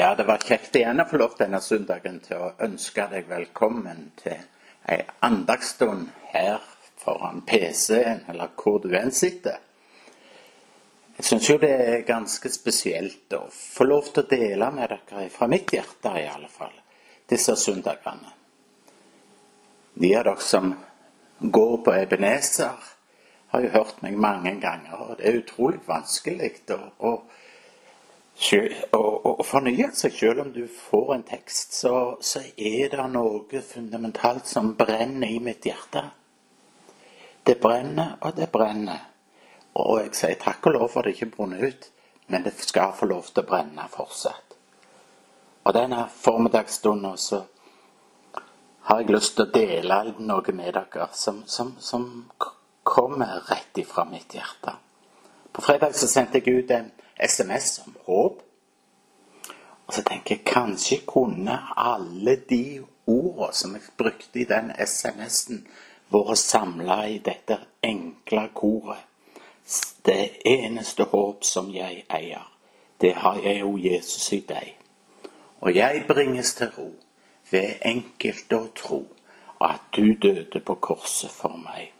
Ja, det var kjekt igjen å få lov denne søndagen til å ønske deg velkommen til ei andagsstund her foran PC-en, eller hvor du enn sitter. Jeg syns jo det er ganske spesielt å få lov til å dele med dere, fra mitt hjerte i alle fall, disse søndagene. De av dere som går på Ebenezer, har jo hørt meg mange ganger, og det er utrolig vanskelig å, å fornye seg. Selv om du får en tekst, så, så, er det noe fundamentalt som brenner i mitt hjerte. Det brenner, og det brenner. Og jeg sier takk og lov for at det ikke brunner ut, men det skal få lov til å brenne fortsatt. Og denne formiddagsstunden så har jeg lyst til å dele noe med dere som, som, som kommer rett ifra mitt hjerte. På fredag så sendte jeg ut en SMS om håp. Og så tenker jeg kanskje kunne alle de ordene som jeg brukte i den SMS-en, vært samla i dette enkle koret. Det eneste håp som jeg eier, det har jeg jo Jesus i deg. Og jeg bringes til ro ved enkelt å tro at du døde på korset for meg.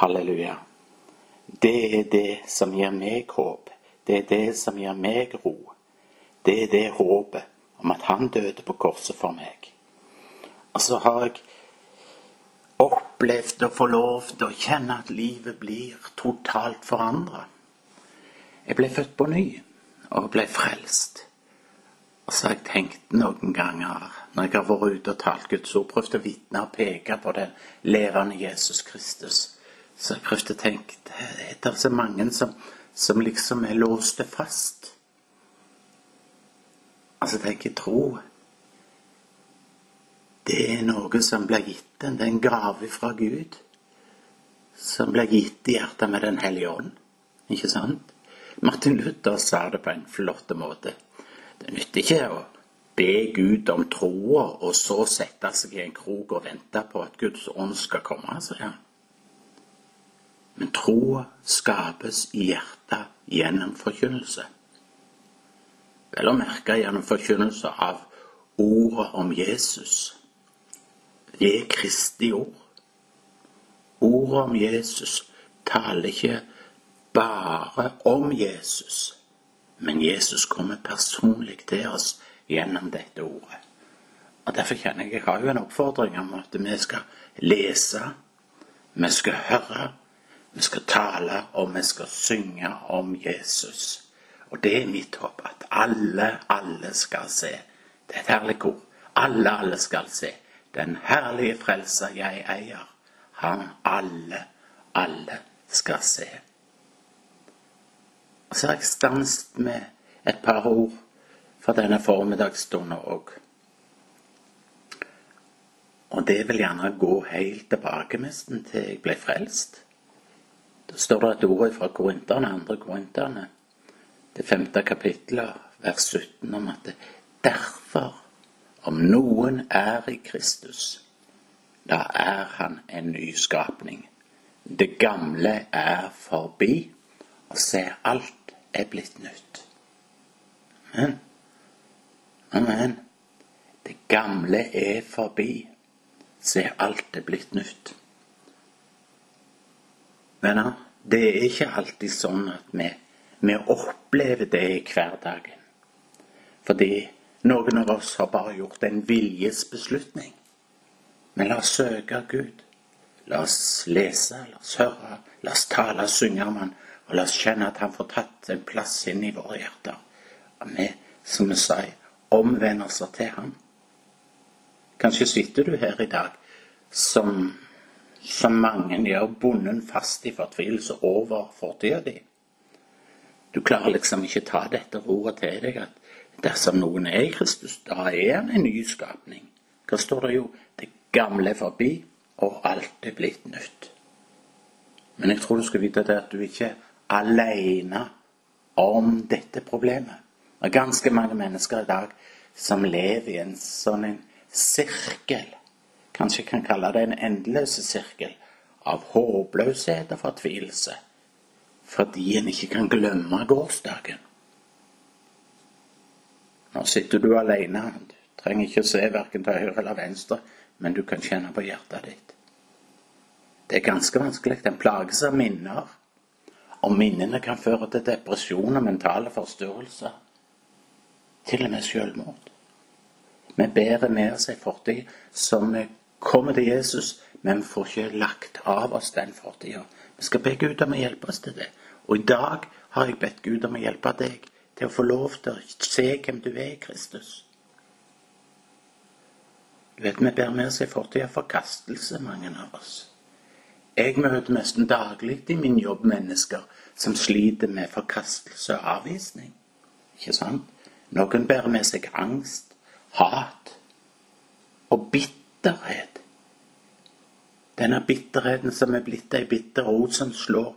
Halleluja. Det er det som gir meg håp. Det er det som gir meg ro. Det er det håpet om at han døde på korset for meg. Og så har jeg opplevd å få lov å kjenne at livet blir totalt forandra. Jeg ble født på ny og ble frelst. Og så har jeg tenkt noen ganger når jeg har vært ute og talt Guds ord, prøvd å vitne og peke på den levende Jesus Kristus, så jeg prøvd å tenke Det er så mange som som liksom er låste fast. Altså, tenker tro Det er noe som blir gitt en. Det er en gave fra Gud. Som blir gitt i hjertet med Den hellige ånd. Ikke sant? Martin Luther sa det på en flott måte. Det nytter ikke å be Gud om troa, og så sette seg i en krok og vente på at Guds ånd skal komme, sier han. Men troa skapes i hjertet gjennom forkynnelse. Vel å merke gjennom forkynnelse av ordet om Jesus. Det er Kristi ord. Ordet om Jesus taler ikke bare om Jesus, men Jesus kommer personlig til oss gjennom dette ordet. Og Derfor kjenner jeg jeg har jo en oppfordring om at vi skal lese, vi skal høre, vi skal tale, og vi skal synge om Jesus. Og det er mitt håp, at alle, alle skal se. Det er et herlig ord. Alle, alle skal se. Den herlige frelser jeg eier. Han alle, alle skal se. Og så har jeg stanset med et par ord for denne formiddagsstunden òg. Og det vil gjerne gå helt tilbake nesten til jeg ble frelst. Da står det et ord fra Korinterne, andre Korinterne, det femte kapittelet, vers 17, om at det, derfor, om noen er i Kristus, da er han en ny skapning. Det gamle er forbi, og se, alt er blitt nytt. Amen. Amen. Det gamle er forbi. Se, alt er blitt nytt. Venner, det er ikke alltid sånn at vi, vi opplever det i hverdagen. Fordi noen av oss har bare gjort en viljesbeslutning. Men la oss søke Gud. La oss lese, la oss høre, la oss tale og synge om Han. Og la oss kjenne at Han får tatt en plass inn i våre hjerter. Og vi, som vi sier, omvender oss til Ham. Kanskje sitter du her i dag som som mange gjør, bonden fast i fortvilelse over fortida di. Du klarer liksom ikke ta dette ordet til deg at dersom noen er i Kristus, da er han en ny skapning. Hva står det jo? Det gamle er forbi, og alt er blitt nytt. Men jeg tror du skal vite at du ikke er alene om dette problemet. Det er ganske mange mennesker i dag som lever i en sånn en sirkel kanskje kan kalle det en endeløs sirkel av håpløshet og fortvilelse fordi en ikke kan glemme gårsdagen. Nå sitter du alene. Du trenger ikke å se verken til høyre eller venstre, men du kan kjenne på hjertet ditt. Det er ganske vanskelig. Den plages av minner. Og minnene kan føre til depresjon og mentale forstyrrelser. Til og med selvmord. Vi bærer med oss ei fortid som vi kommer til Jesus, men får ikke lagt av oss den fortida. Vi skal be Gud om å hjelpe oss til det. Og i dag har jeg bedt Gud om å hjelpe deg til å få lov til å se hvem du er i Kristus. Du vet, Vi bærer med oss ei fortid av forkastelse, mange av oss. Jeg møter nesten daglig i min jobb mennesker som sliter med forkastelse og avvisning. Ikke sant? Noen bærer med seg angst, hat og bitterhet. Denne bitterheten som er blitt ei bitter rot som slår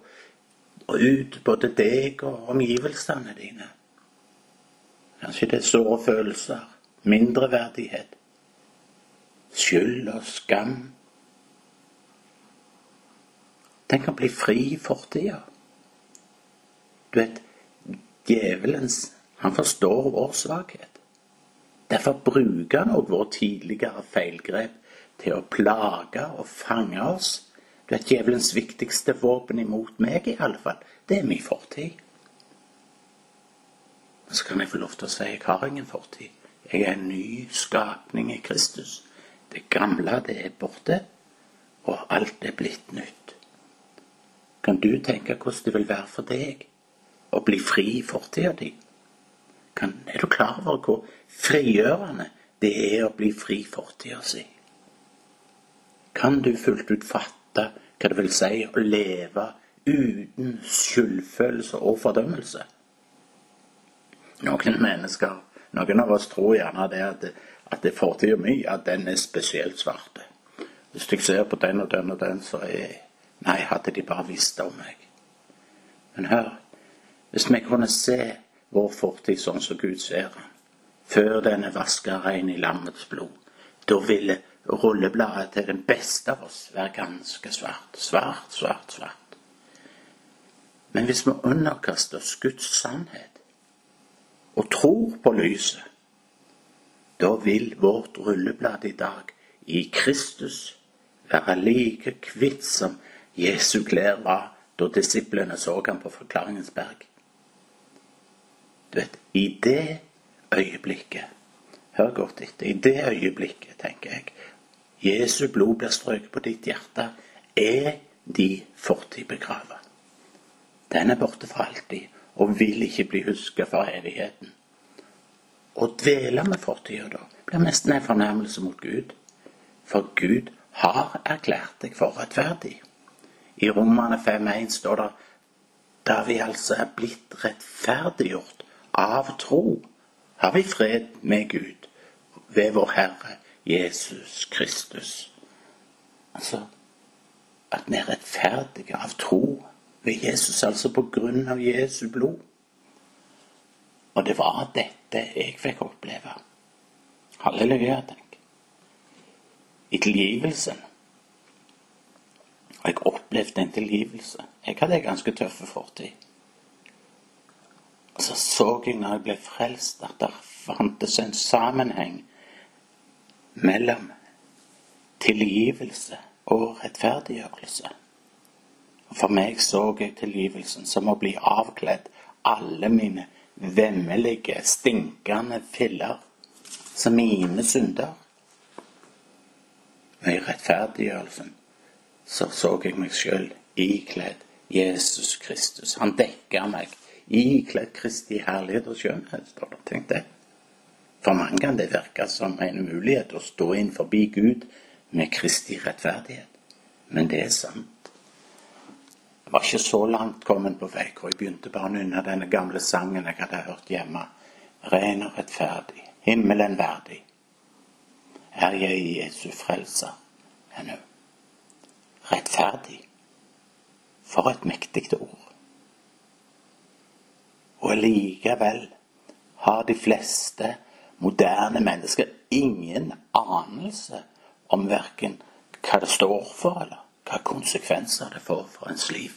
ut både deg og omgivelsene dine. Kanskje det er såre følelser, mindreverdighet, skyld og skam. Tenk å bli fri i fortida. Du vet, djevelens han forstår vår svakhet. Derfor bruker han òg vår tidligere feilgrep til å plage og fange oss. Du vet, Djevelens viktigste våpen imot meg, i alle fall, det er min fortid. Men så kan jeg få lov til å si jeg har ingen fortid. Jeg er en ny skapning i Kristus. Det gamle, det er borte, og alt er blitt nytt. Kan du tenke hvordan det vil være for deg å bli fri i fortida di? Er du klar over hvor frigjørende det er å bli fri fortida si? Kan du fullt ut fatte hva det vil si å leve uten skyldfølelse og fordømmelse? Noen mennesker, noen av oss tror gjerne det at, at fortida mi at den er spesielt svart. Hvis jeg ser på den og den og den, så er Nei, hadde de bare visst om meg. Men hør, hvis vi kunne se vår fortid sånn som Gud ser den, før den er vaska rein i lammets blod, da ville rullebladet til den beste av oss være ganske svart. Svart, svart, svart. Men hvis vi underkaster oss Guds sannhet, og tror på lyset, da vil vårt rulleblad i dag i Kristus være like kvitt som Jesu klær var da disiplene så ham på Forklaringens berg. Vet, i det øyeblikket Hør godt etter. I det øyeblikket, tenker jeg, Jesu blod blir strøket på ditt hjerte, er de fortid begravet. Den er borte for alltid og vil ikke bli husket for evigheten. Å dvele med fortida da blir nesten en fornærmelse mot Gud. For Gud har erklært deg for rettferdig. I Romane 5.1 står det da vi altså er blitt rettferdiggjort av tro, har vi fred med Gud ved vår Herre Jesus Kristus. Altså at vi er rettferdige av tro ved Jesus, altså på grunn av Jesu blod. Og det var dette jeg fikk oppleve. Halleluja, tenk. I tilgivelsen. Og jeg opplevde en tilgivelse. Jeg hadde en ganske tøff fortid. Så så jeg når jeg ble frelst, at det fantes en sammenheng mellom tilgivelse og rettferdiggjørelse. For meg så jeg tilgivelsen som å bli avkledd alle mine vemmelige, stinkende filler som mine synder. Og i rettferdiggjørelsen så så jeg meg sjøl ikledd Jesus Kristus. Han dekka meg ikledd Kristi herlighet og skjønnhet. står det. Tenk det. For mange kan det virke som en umulighet å stå inn forbi Gud med Kristi rettferdighet. Men det er sant. Jeg var ikke så langt kommet på vei hvor jeg begynte bare å nynne denne gamle sangen jeg hadde hørt hjemme. Ren og rettferdig, himmelen verdig, er jeg Jesu frelser ennå. Rettferdig. For et mektig ord. Og likevel har de fleste moderne mennesker ingen anelse om verken hva det står for, eller hva konsekvenser det får for ens liv.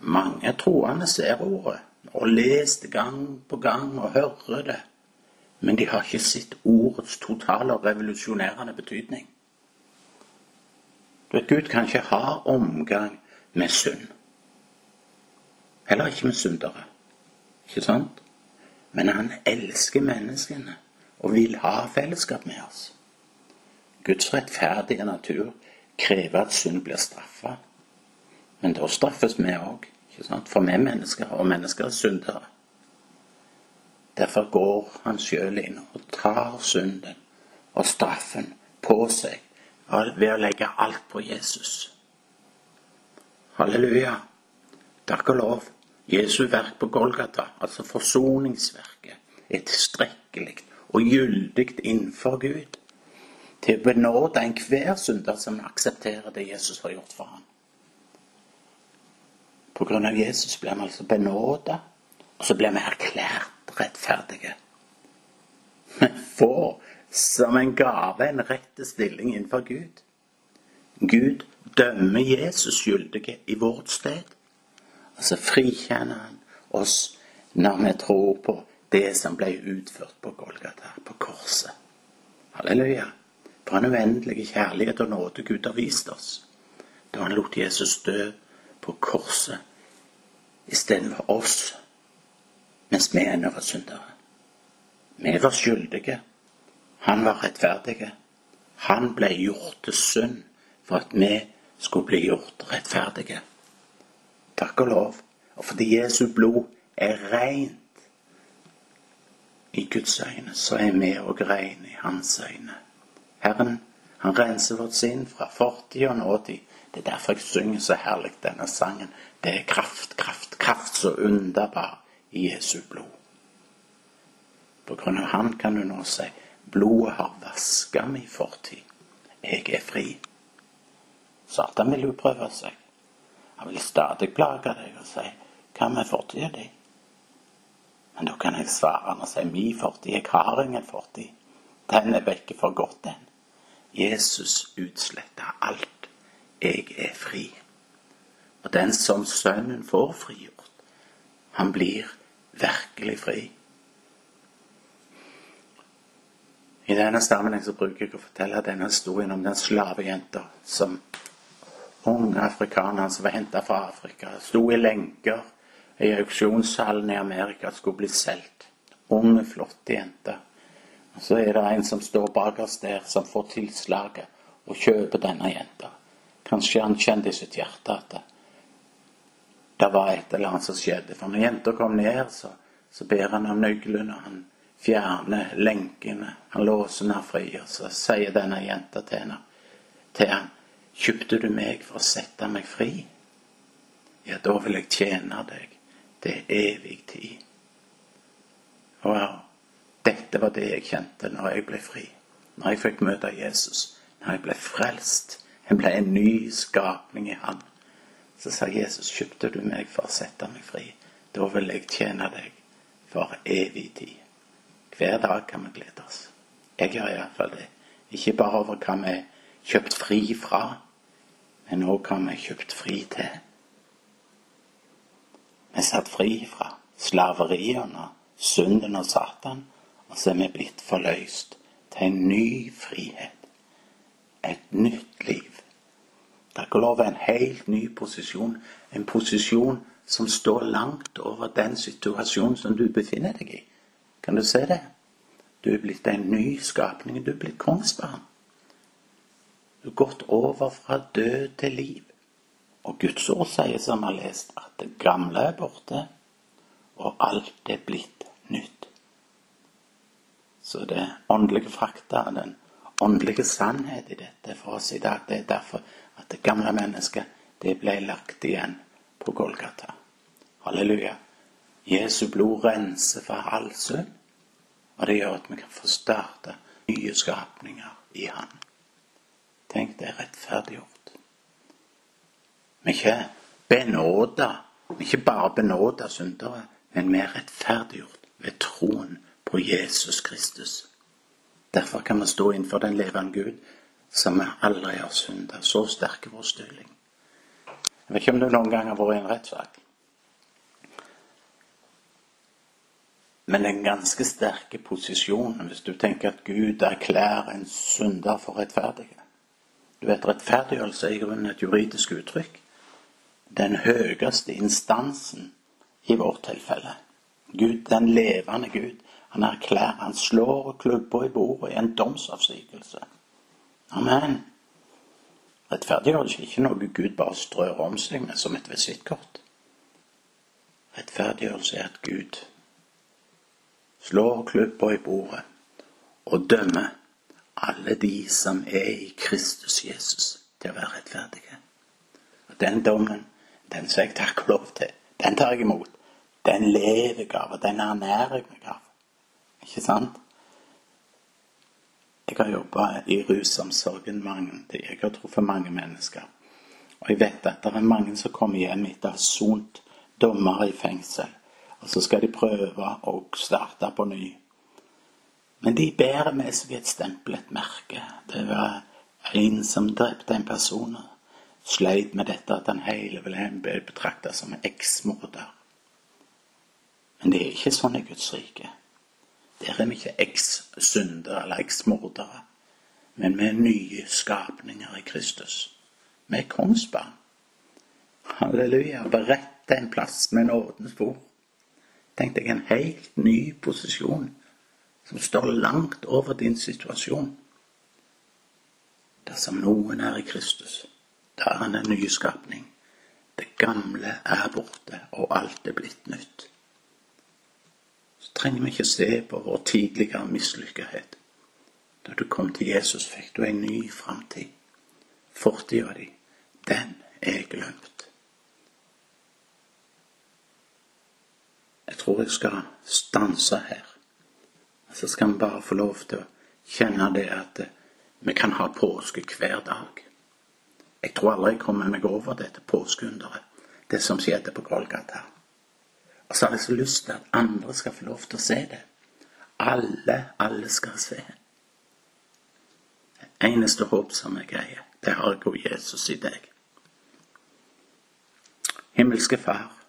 Mange troende ser ordet og leser det gang på gang og hører det. Men de har ikke sett ordets totale og revolusjonerende betydning. Du vet, Gud kan ikke ha omgang med synd. Heller ikke med syndere. Ikke sant? Men han elsker menneskene og vil ha fellesskap med oss. Guds rettferdige natur krever at synd blir straffa. Men da straffes vi òg, for vi er mennesker, og mennesker er syndere. Derfor går han sjøl inn og tar synden og straffen på seg ved å legge alt på Jesus. Halleluja. Takk og lov. Jesu verk på Golgata, altså forsoningsverket, er tilstrekkelig og gyldig innenfor Gud til å benåde enhver synder som aksepterer det Jesus har gjort for ham. På grunn av Jesus blir vi altså benåda, og så blir vi erklært rettferdige. Vi får som en gave en rett stilling innenfor Gud. Gud dømmer Jesus skyldige i vårt sted. Og så frikjenner han oss når vi tror på det som ble utført på Golgata, på korset. Halleluja. For en uendelig kjærlighet og nåde Gud har vist oss da han lot Jesus dø på korset istedenfor oss, mens vi ennå var syndere. Vi var skyldige. Han var rettferdige. Han ble gjort til synd for at vi skulle bli gjort rettferdige. Takk og lov. Og fordi Jesu blod er rent i Guds øyne, så er vi òg rene i Hans øyne. Herren, han renser vårt sinn fra fortid og nåtid. Det er derfor jeg synger så herlig denne sangen. Det er kraft, kraft, kraft så underbar i Jesu blod. På grunn av Han kan du nå si blodet har vaska mi fortid. Jeg er fri. Satan vil jo prøve seg. Han vil stadig plage deg og si 'Hva med fortida di?' Men da kan jeg svare han og si 'Mi fortid, jeg har ingen fortid'. Den er vekke for godt, den. Jesus utsletta alt. Jeg er fri. Og den som Sønnen får frigjort, han blir virkelig fri. I denne sammenheng bruker jeg å fortelle denne historien om den slavejenta som unge afrikanere som var henta fra Afrika. Sto i lenker i auksjonshallen i Amerika skulle bli solgt. Unge, flotte jenter. Så er det en som står bakerst der, som får tilslaget og kjøper denne jenta. Kanskje han kjente i sitt hjerte at det, det var et eller annet som skjedde. For når jenta kom ned, så, så ber han om nøkkelen, og han fjerner lenkene. Han låser henne fri, og så sier denne jenta til henne, til han, Kjøpte du meg for å sette meg fri? Ja, da vil jeg tjene deg til evig tid. Wow. Dette var det jeg kjente når jeg ble fri. Når jeg fikk møte Jesus. Når jeg ble frelst. Jeg ble en ny skapning i Han. Så sa Jesus, kjøpte du meg for å sette meg fri? Da vil jeg tjene deg for evig tid. Hver dag kan vi glede oss. Jeg gjør iallfall det. Ikke bare over hva vi er kjøpt fri fra, men òg hva vi kjøpt fri til. Vi er satt fri fra slaveriet under synden og Satan, og så er vi blitt forløst til en ny frihet. Et nytt liv. Det og lov en helt ny posisjon. En posisjon som står langt over den situasjonen som du befinner deg i. Kan du se det? Du er blitt en ny skapning. Du er blitt kongsbarn. Gått over fra død til liv. Og Guds ord sier, som vi har lest, at det gamle er borte, og alt er blitt nytt. Så det åndelige fakta, den åndelige sannhet i dette for oss i dag, det er derfor at det gamle mennesket, det ble lagt igjen på Golgata. Halleluja. Jesu blod renser for all synd, og det gjør at vi kan få starte nye skapninger i Han. Tenk, det er rettferdiggjort. Vi er ikke benåda. Vi er ikke bare benåda syndere, men vi er rettferdiggjort ved troen på Jesus Kristus. Derfor kan vi stå innenfor den levende Gud, som vi aldri har synda. Så sterk er vår stilling. Jeg vet ikke om du noen gang har vært i en rettssak. Men den ganske sterke posisjonen hvis du tenker at Gud erklærer en synder for rettferdig. Du vet, rettferdiggjørelse er i grunnen et juridisk uttrykk. Den høyeste instansen i vårt tilfelle. Gud, den levende Gud. Han erklærer, han slår klubba i bordet i en domsavsigelse. Amen. Rettferdiggjørelse er ikke noe Gud bare strør om seg med som et visittkort. Rettferdiggjørelse er at Gud slår klubba i bordet og dømmer alle de som er i Kristus Jesus, til å være rettferdige. Og Den dommen, den som jeg takker lov til. Den tar jeg imot. Den lever jeg av, og den ernærer jeg meg av. Ikke sant? Jeg har jobba i rusomsorgen mange Jeg har truffet mange mennesker. Og jeg vet at det er mange som kommer hjem etter å ha sont dommer i fengsel. Og så skal de prøve å starte på ny. Men de bærer med seg et stempel, et merke. Det var en som drepte en person. Sleit med dette at han hele veien ble betrakta som eksmorder. Men det er ikke sånn i Guds rike. Der er vi ikke eks-syndere eller eks-mordere, men vi er nye skapninger i Kristus. Vi er kongsbarn. Halleluja. Beredt en plass med nådens bord. Tenk deg en helt ny posisjon som står langt over din situasjon. Dersom noen er i Kristus, da er han en ny skapning. Det gamle er borte, og alt er blitt nytt så trenger vi ikke se på vår tidligere mislykkethet. Da du kom til Jesus, fikk du en ny framtid. Fortida di, den er glemt. Jeg tror jeg skal stanse her. Så skal vi bare få lov til å kjenne det at vi kan ha påske hver dag. Jeg tror aldri jeg kommer meg over dette påskeunderet, det som skjedde på Golgata. Og så har jeg så lyst til at andre skal få lov til å se det. Alle, alle skal se. Det eneste håp som jeg greier, det har jeg hos Jesus i deg. Himmelske Far.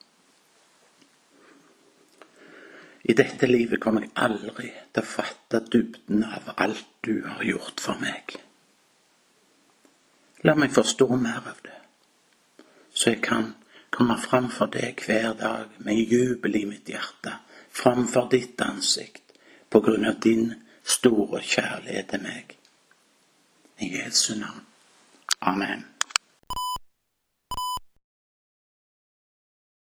I dette livet kommer jeg aldri til å fatte dybden av alt du har gjort for meg. La meg forstå mer av det, så jeg kan komme framfor deg hver dag med jubel i mitt hjerte, framfor ditt ansikt, på grunn av din store kjærlighet til meg. I Jesu navn. Amen.